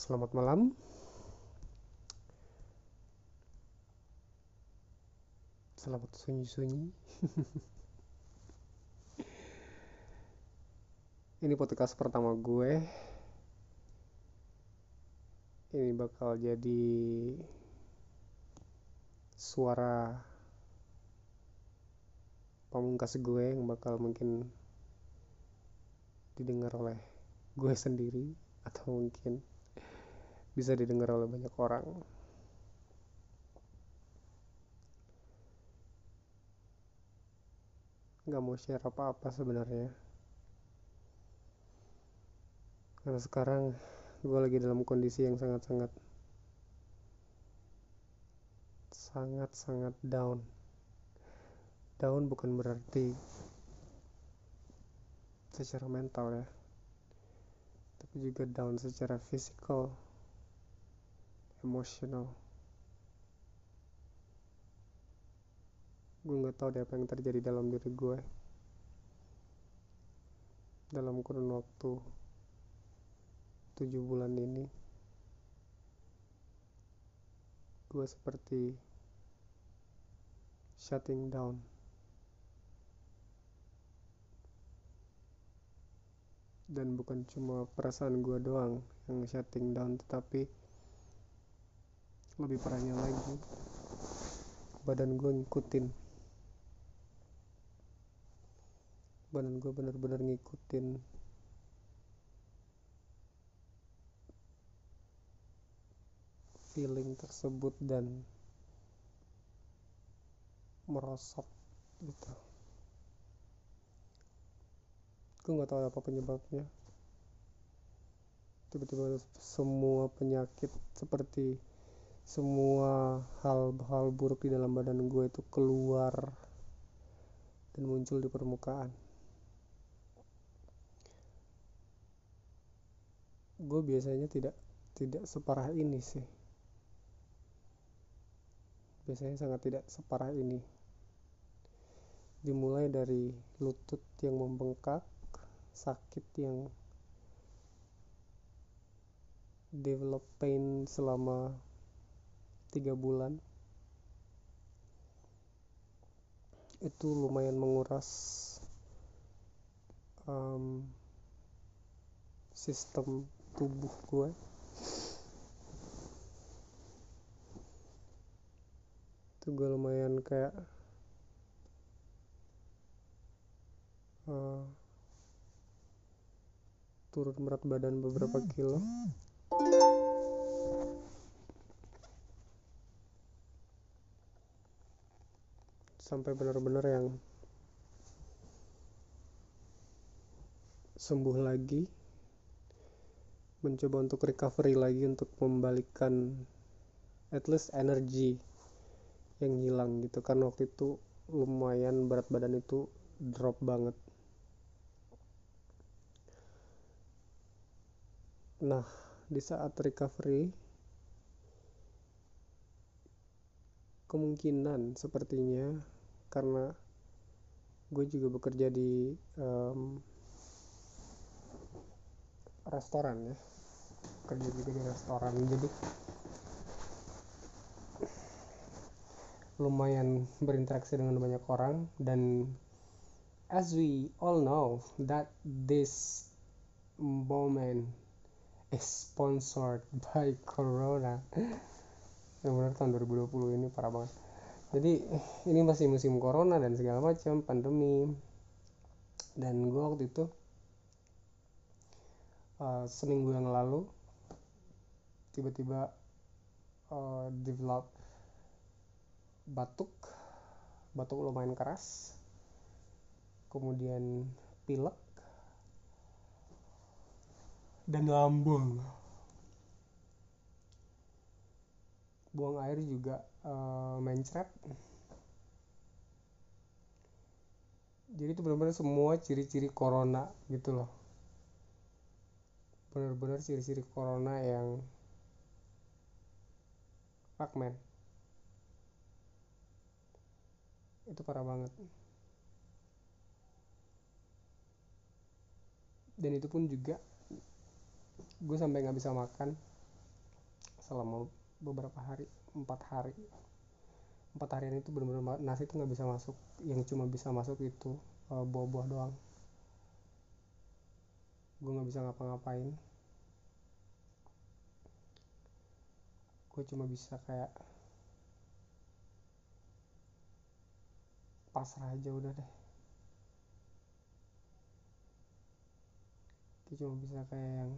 Selamat malam. Selamat sunyi-sunyi. Ini podcast pertama gue. Ini bakal jadi suara pamungkas gue yang bakal mungkin didengar oleh gue sendiri atau mungkin bisa didengar oleh banyak orang. Gak mau share apa-apa sebenarnya. Karena sekarang gue lagi dalam kondisi yang sangat-sangat sangat-sangat down. Down bukan berarti secara mental ya, tapi juga down secara fisikal, emosional. Gue nggak tahu deh apa yang terjadi dalam diri gue dalam kurun waktu tujuh bulan ini. Gue seperti shutting down. Dan bukan cuma perasaan gue doang yang shutting down, tetapi lebih parahnya lagi, badan gue ngikutin. Badan gue bener-bener ngikutin. Feeling tersebut dan merosot gitu. Gue nggak tahu apa penyebabnya. Tiba-tiba semua penyakit seperti semua hal-hal buruk di dalam badan gue itu keluar dan muncul di permukaan. Gue biasanya tidak tidak separah ini sih. Biasanya sangat tidak separah ini. Dimulai dari lutut yang membengkak sakit yang develop pain selama tiga bulan. Itu lumayan menguras um, sistem tubuh gue itu gue lumayan kayak uh, turun berat badan beberapa kilo sampai benar-benar yang sembuh lagi mencoba untuk recovery lagi untuk membalikan at least energi yang hilang gitu. Kan waktu itu lumayan berat badan itu drop banget. Nah di saat recovery kemungkinan sepertinya karena gue juga bekerja di um, restoran ya. Kerja juga di restoran jadi lumayan berinteraksi dengan banyak orang. Dan as we all know that this moment is sponsored by Corona. Yang benar tahun 2020 ini parah banget jadi ini masih musim corona dan segala macam pandemi. Dan gue waktu itu uh, seminggu yang lalu tiba-tiba uh, develop batuk. Batuk lumayan keras. Kemudian pilek. Dan lambung buang air juga uh, mencret jadi itu benar-benar semua ciri-ciri corona gitu loh. Benar-benar ciri-ciri corona yang fuck man. Itu parah banget. Dan itu pun juga gue sampai nggak bisa makan selama beberapa hari empat hari. Empat harian itu benar-benar nasi itu nggak bisa masuk. Yang cuma bisa masuk itu uh, buah-buah doang. Gue nggak bisa ngapa-ngapain. Gue cuma bisa kayak pasrah aja udah deh. Gue cuma bisa kayak yang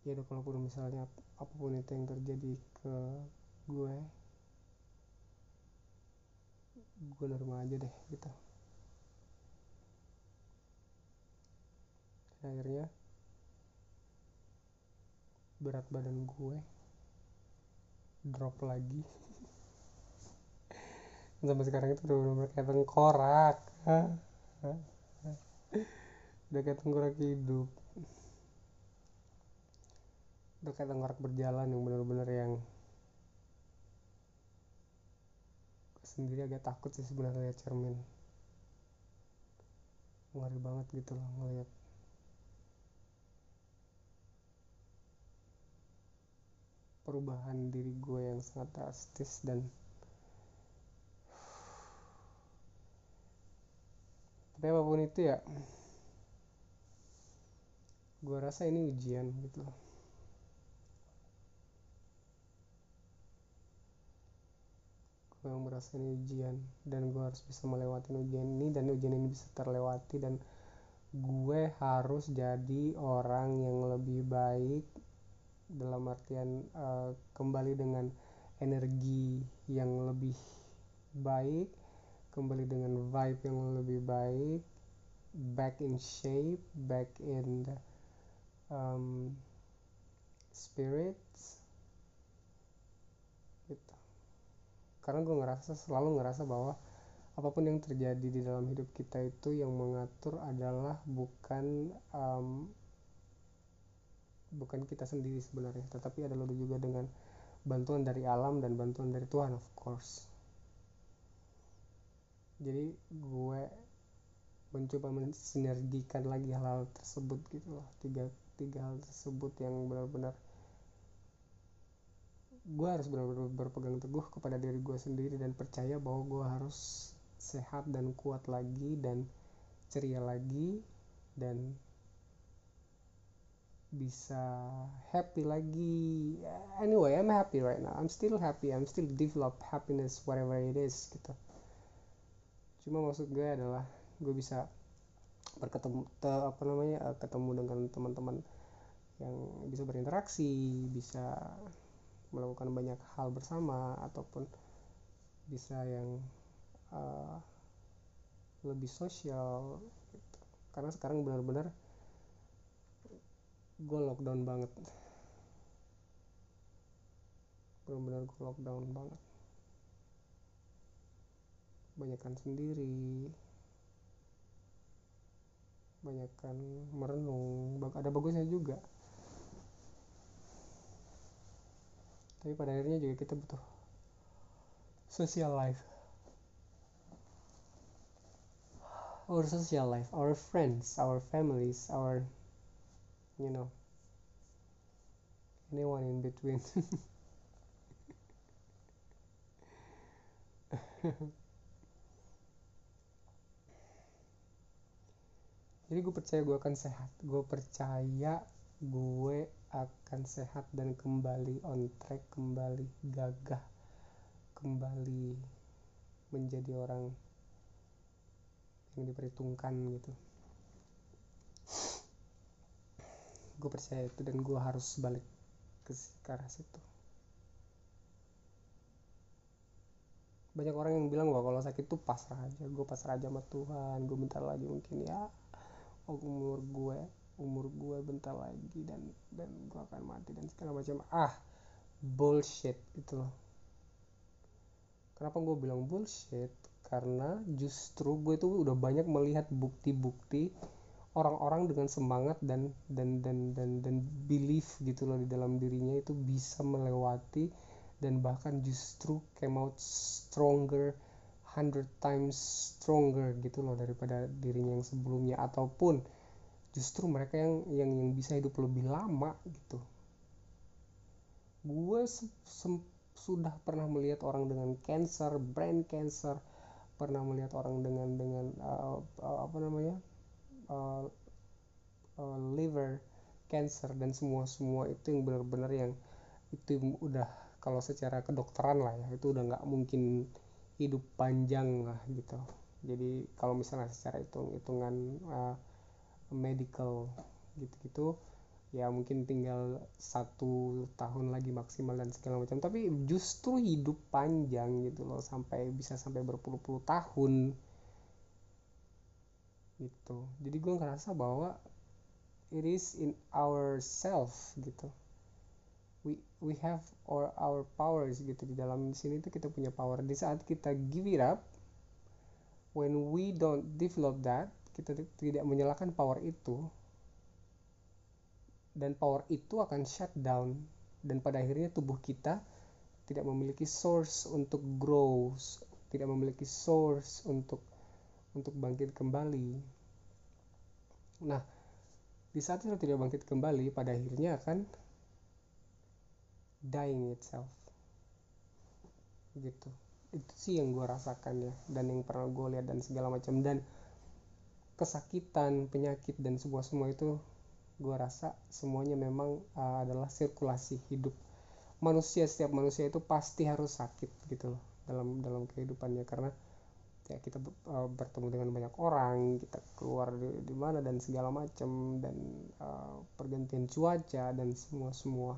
ya udah kalaupun misalnya apa pun itu yang terjadi ke gue gue nerima aja deh gitu. Dan akhirnya berat badan gue drop lagi. Sampai sekarang itu udah bener kayak tengkorak. Udah kayak tengkorak hidup udah kayak berjalan yang bener-bener yang sendiri agak takut sih sebenarnya lihat cermin. Ngeri banget gitu loh ngeliat perubahan diri gue yang sangat drastis dan tapi apa pun itu ya gue rasa ini ujian gitu loh gue yang merasa ini ujian. Dan gue harus bisa melewati ujian ini dan ujian ini bisa terlewati dan gue harus jadi orang yang lebih baik dalam artian uh, kembali dengan energi yang lebih baik kembali dengan vibe yang lebih baik back in shape back in the, um, spirits karena gue ngerasa selalu ngerasa bahwa apa pun yang terjadi di dalam hidup kita itu yang mengatur adalah bukan um, bukan kita sendiri sebenarnya tetapi adalah juga dengan bantuan dari alam dan bantuan dari Tuhan of course. Jadi gue mencoba mensinergikan lagi hal-hal tersebut gitu loh tiga tiga hal tersebut yang benar-benar gue harus benar-benar berpegang teguh kepada diri gue sendiri dan percaya bahwa gue harus sehat dan kuat lagi dan ceria lagi dan bisa happy lagi. Anyway I'm happy right now. I'm still happy. I'm still develop happiness whatever it is gitu. Cuma maksud gue adalah gue bisa berketemu te, apa namanya ketemu dengan teman-teman yang bisa berinteraksi bisa melakukan banyak hal bersama ataupun bisa yang uh, lebih sosial gitu. karena sekarang benar-benar gue lockdown banget. Benar-benar gue lockdown banget. Banyakkan sendiri. Banyakkan merenung. Ada bagusnya juga tapi pada akhirnya juga kita butuh social life. Our social life our friends our families our you know anyone in between. Jadi gue percaya gue akan sehat. Gue percaya gue akan sehat dan kembali on track kembali gagah kembali menjadi orang yang diperhitungkan gitu. Gue percaya itu dan gue harus balik ke, arah situ. Banyak orang yang bilang bahwa kalau sakit tuh pasrah aja. Gue pasrah aja sama Tuhan. Gue bentar lagi mungkin ya umur gue umur gue bentar lagi dan dan gue akan mati dan segala macam. Ah bullshit gitu loh. Kenapa gue bilang bullshit? Karena justru gue tuh udah banyak melihat bukti-bukti orang-orang dengan semangat dan dan dan dan dan belief gitu loh di dalam dirinya itu bisa melewati dan bahkan justru came out stronger hundred times stronger gitu loh daripada dirinya yang sebelumnya. Ataupun justru mereka yang yang yang bisa hidup lebih lama gitu. Gue sudah pernah melihat orang dengan cancer brain cancer pernah melihat orang dengan dengan uh, uh, apa namanya uh, uh, liver cancer dan semua semua itu yang benar-benar yang itu udah kalau secara kedokteran lah ya itu udah nggak mungkin hidup panjang lah gitu. Jadi kalau misalnya secara hitung hitungan uh, medical gitu-gitu ya mungkin tinggal satu tahun lagi maksimal dan segala macam. Tapi justru hidup panjang gitu loh sampai bisa sampai berpuluh-puluh tahun. Gitu. Jadi gue ngerasa bahwa it is in ourself gitu. We we have our our powers gitu. Di dalam sini tuh kita punya power. Di saat kita give it up when we don't develop that kita tidak menyalakan power itu dan power itu akan shut down. Dan pada akhirnya tubuh kita tidak memiliki source untuk grow tidak memiliki source untuk untuk bangkit kembali. Nah di saat itu tidak bangkit kembali pada akhirnya akan dying itself. Gitu. Itu sih yang gue rasakan ya dan yang pernah gue lihat dan segala macam. Dan kesakitan penyakit dan semua semua itu gue rasa semuanya memang uh, adalah sirkulasi hidup manusia. Setiap manusia itu pasti harus sakit gitu loh dalam dalam kehidupannya. Karena ya kita uh, bertemu dengan banyak orang kita keluar di, di mana dan segala macam dan uh, pergantian cuaca dan semua semua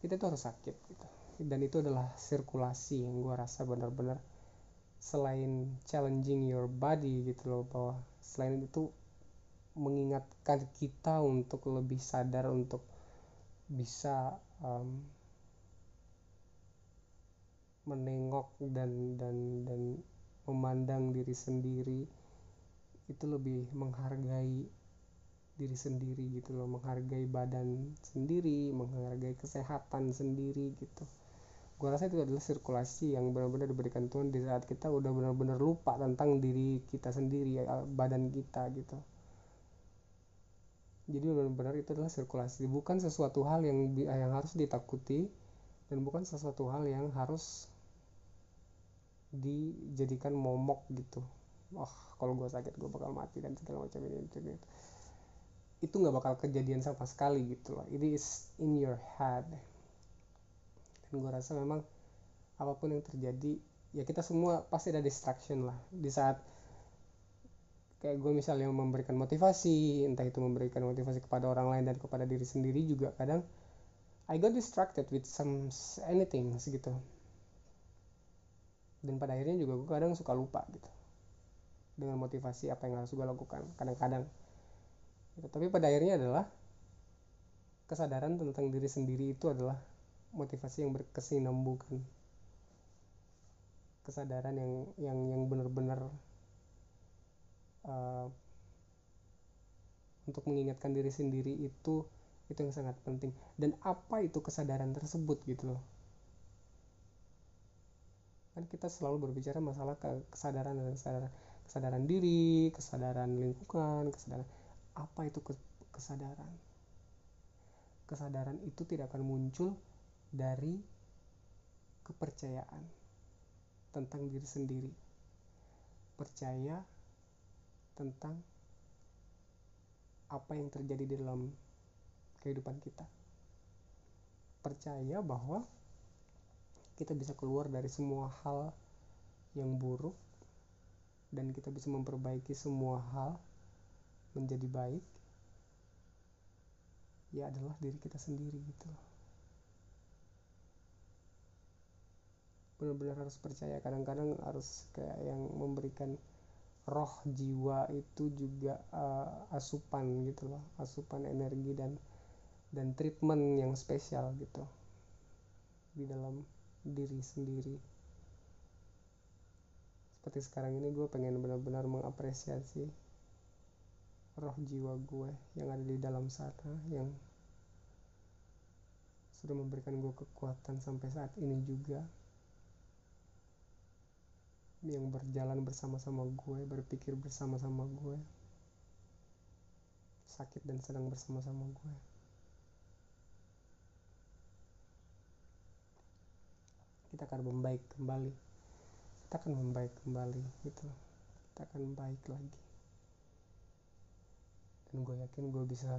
kita tuh harus sakit gitu. Dan itu adalah sirkulasi yang gue rasa benar-benar selain challenging your body gitu loh bahwa selain itu mengingatkan kita untuk lebih sadar untuk bisa um, menengok dan dan dan memandang diri sendiri itu lebih menghargai diri sendiri gitu loh menghargai badan sendiri menghargai kesehatan sendiri gitu gue rasa itu adalah sirkulasi yang benar-benar diberikan Tuhan di saat kita udah benar-benar lupa tentang diri kita sendiri ya, badan kita gitu. Jadi benar-benar itu adalah sirkulasi. Bukan sesuatu hal yang yang harus ditakuti dan bukan sesuatu hal yang harus dijadikan momok gitu. Wah kalau gue sakit gue bakal mati dan segala macam ini itu itu nggak bakal kejadian sama sekali gitu loh. It is in your head dan gue rasa memang apa pun yang terjadi ya kita semua pasti ada distraction lah. Di saat kayak gue misalnya memberikan motivasi entah itu memberikan motivasi kepada orang lain dan kepada diri sendiri juga kadang I got distracted with some anything segitu dan pada akhirnya juga gue kadang suka lupa gitu dengan motivasi apa yang harus gue lakukan kadang-kadang. Gitu. tapi pada akhirnya adalah kesadaran tentang diri sendiri itu adalah motivasi yang berkesinambungan. Kesadaran yang yang yang benar-benar uh, untuk mengingatkan diri sendiri itu itu yang sangat penting. Dan apa itu kesadaran tersebut gitu loh. Kan kita selalu berbicara masalah kesadaran dan kesadaran kesadaran diri kesadaran lingkungan kesadaran apa itu kesadaran? Kesadaran itu tidak akan muncul dari kepercayaan tentang diri sendiri percaya tentang apa yang terjadi di dalam kehidupan kita. Percaya bahwa kita bisa keluar dari semua hal yang buruk dan kita bisa memperbaiki semua hal menjadi baik ya adalah diri kita sendiri gitu benar-benar harus percaya. Kadang-kadang harus kayak yang memberikan roh jiwa itu juga uh, asupan gitu loh asupan energi dan dan treatment yang spesial gitu di dalam diri sendiri. Seperti sekarang ini gue pengen benar-benar mengapresiasi roh jiwa gue yang ada di dalam sana yang sudah memberikan gue kekuatan sampai saat ini juga yang berjalan bersama-sama gue, berpikir bersama-sama gue, sakit dan sedang bersama-sama gue. Kita akan membaik kembali. Kita akan membaik kembali gitu. Kita akan baik lagi. Dan gue yakin gue bisa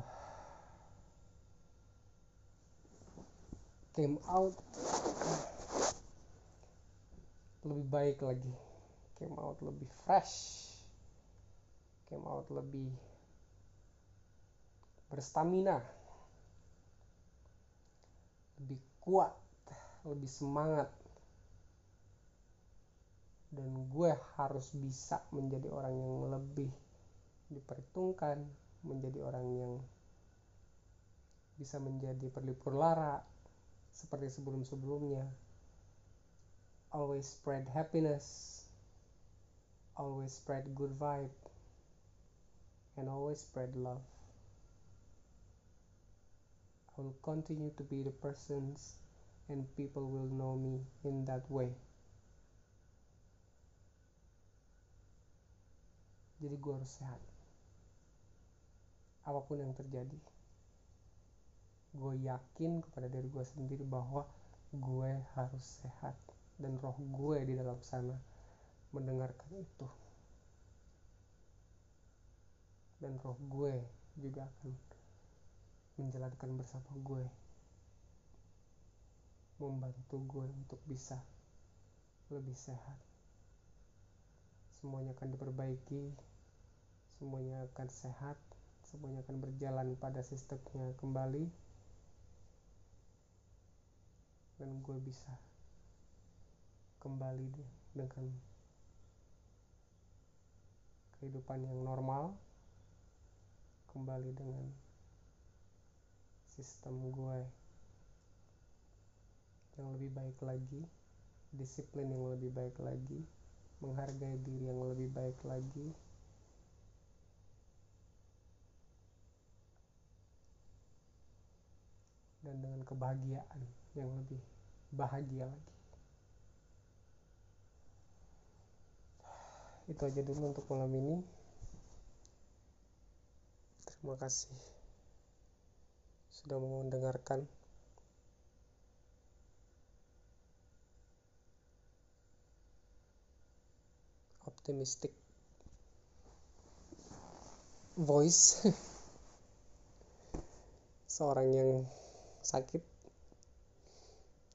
came out lebih baik lagi came out lebih fresh came out lebih berstamina lebih kuat lebih semangat. Dan gue harus bisa menjadi orang yang lebih diperhitungkan menjadi orang yang bisa menjadi perlipur lara seperti sebelum-sebelumnya. Always spread happiness always spread good vibe and always spread love. I will continue to be the persons and people will know me in that way. Jadi gue harus sehat. Apa pun yang terjadi gue yakin kepada diri gue sendiri bahwa gue harus sehat dan roh gue di dalam sana mendengarkan itu. Dan roh gue juga akan menjalankan bersama gue. Membantu gue untuk bisa lebih sehat. Semuanya akan diperbaiki semuanya akan sehat semuanya akan berjalan pada sistemnya kembali. Dan gue bisa kembali dengan kehidupan yang normal kembali dengan sistem gue yang lebih baik lagi disiplin yang lebih baik lagi menghargai diri yang lebih baik lagi. Dan dengan kebahagiaan yang lebih bahagia lagi itu aja dulu untuk malam ini. Terima kasih sudah mau mendengarkan. Optimistic voice. Seorang yang sakit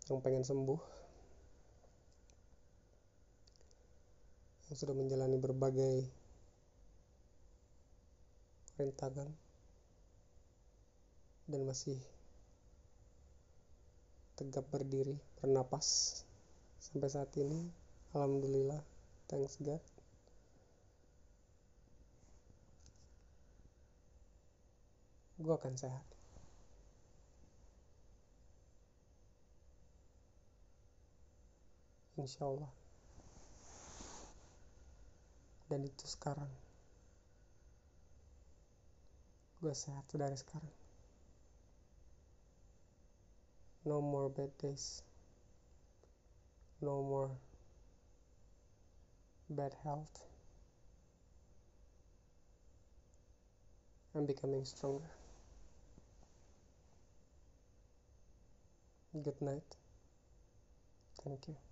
yang pengen sembuh yang sudah menjalani berbagai rintangan dan masih tegap berdiri bernapas sampai saat ini. Alhamdulillah thanks God. Gue akan sehat. Insya Allah dan itu sekarang. Gue sehat dari sekarang. No more bad days. No more bad health. I'm becoming stronger. Good night. Thank you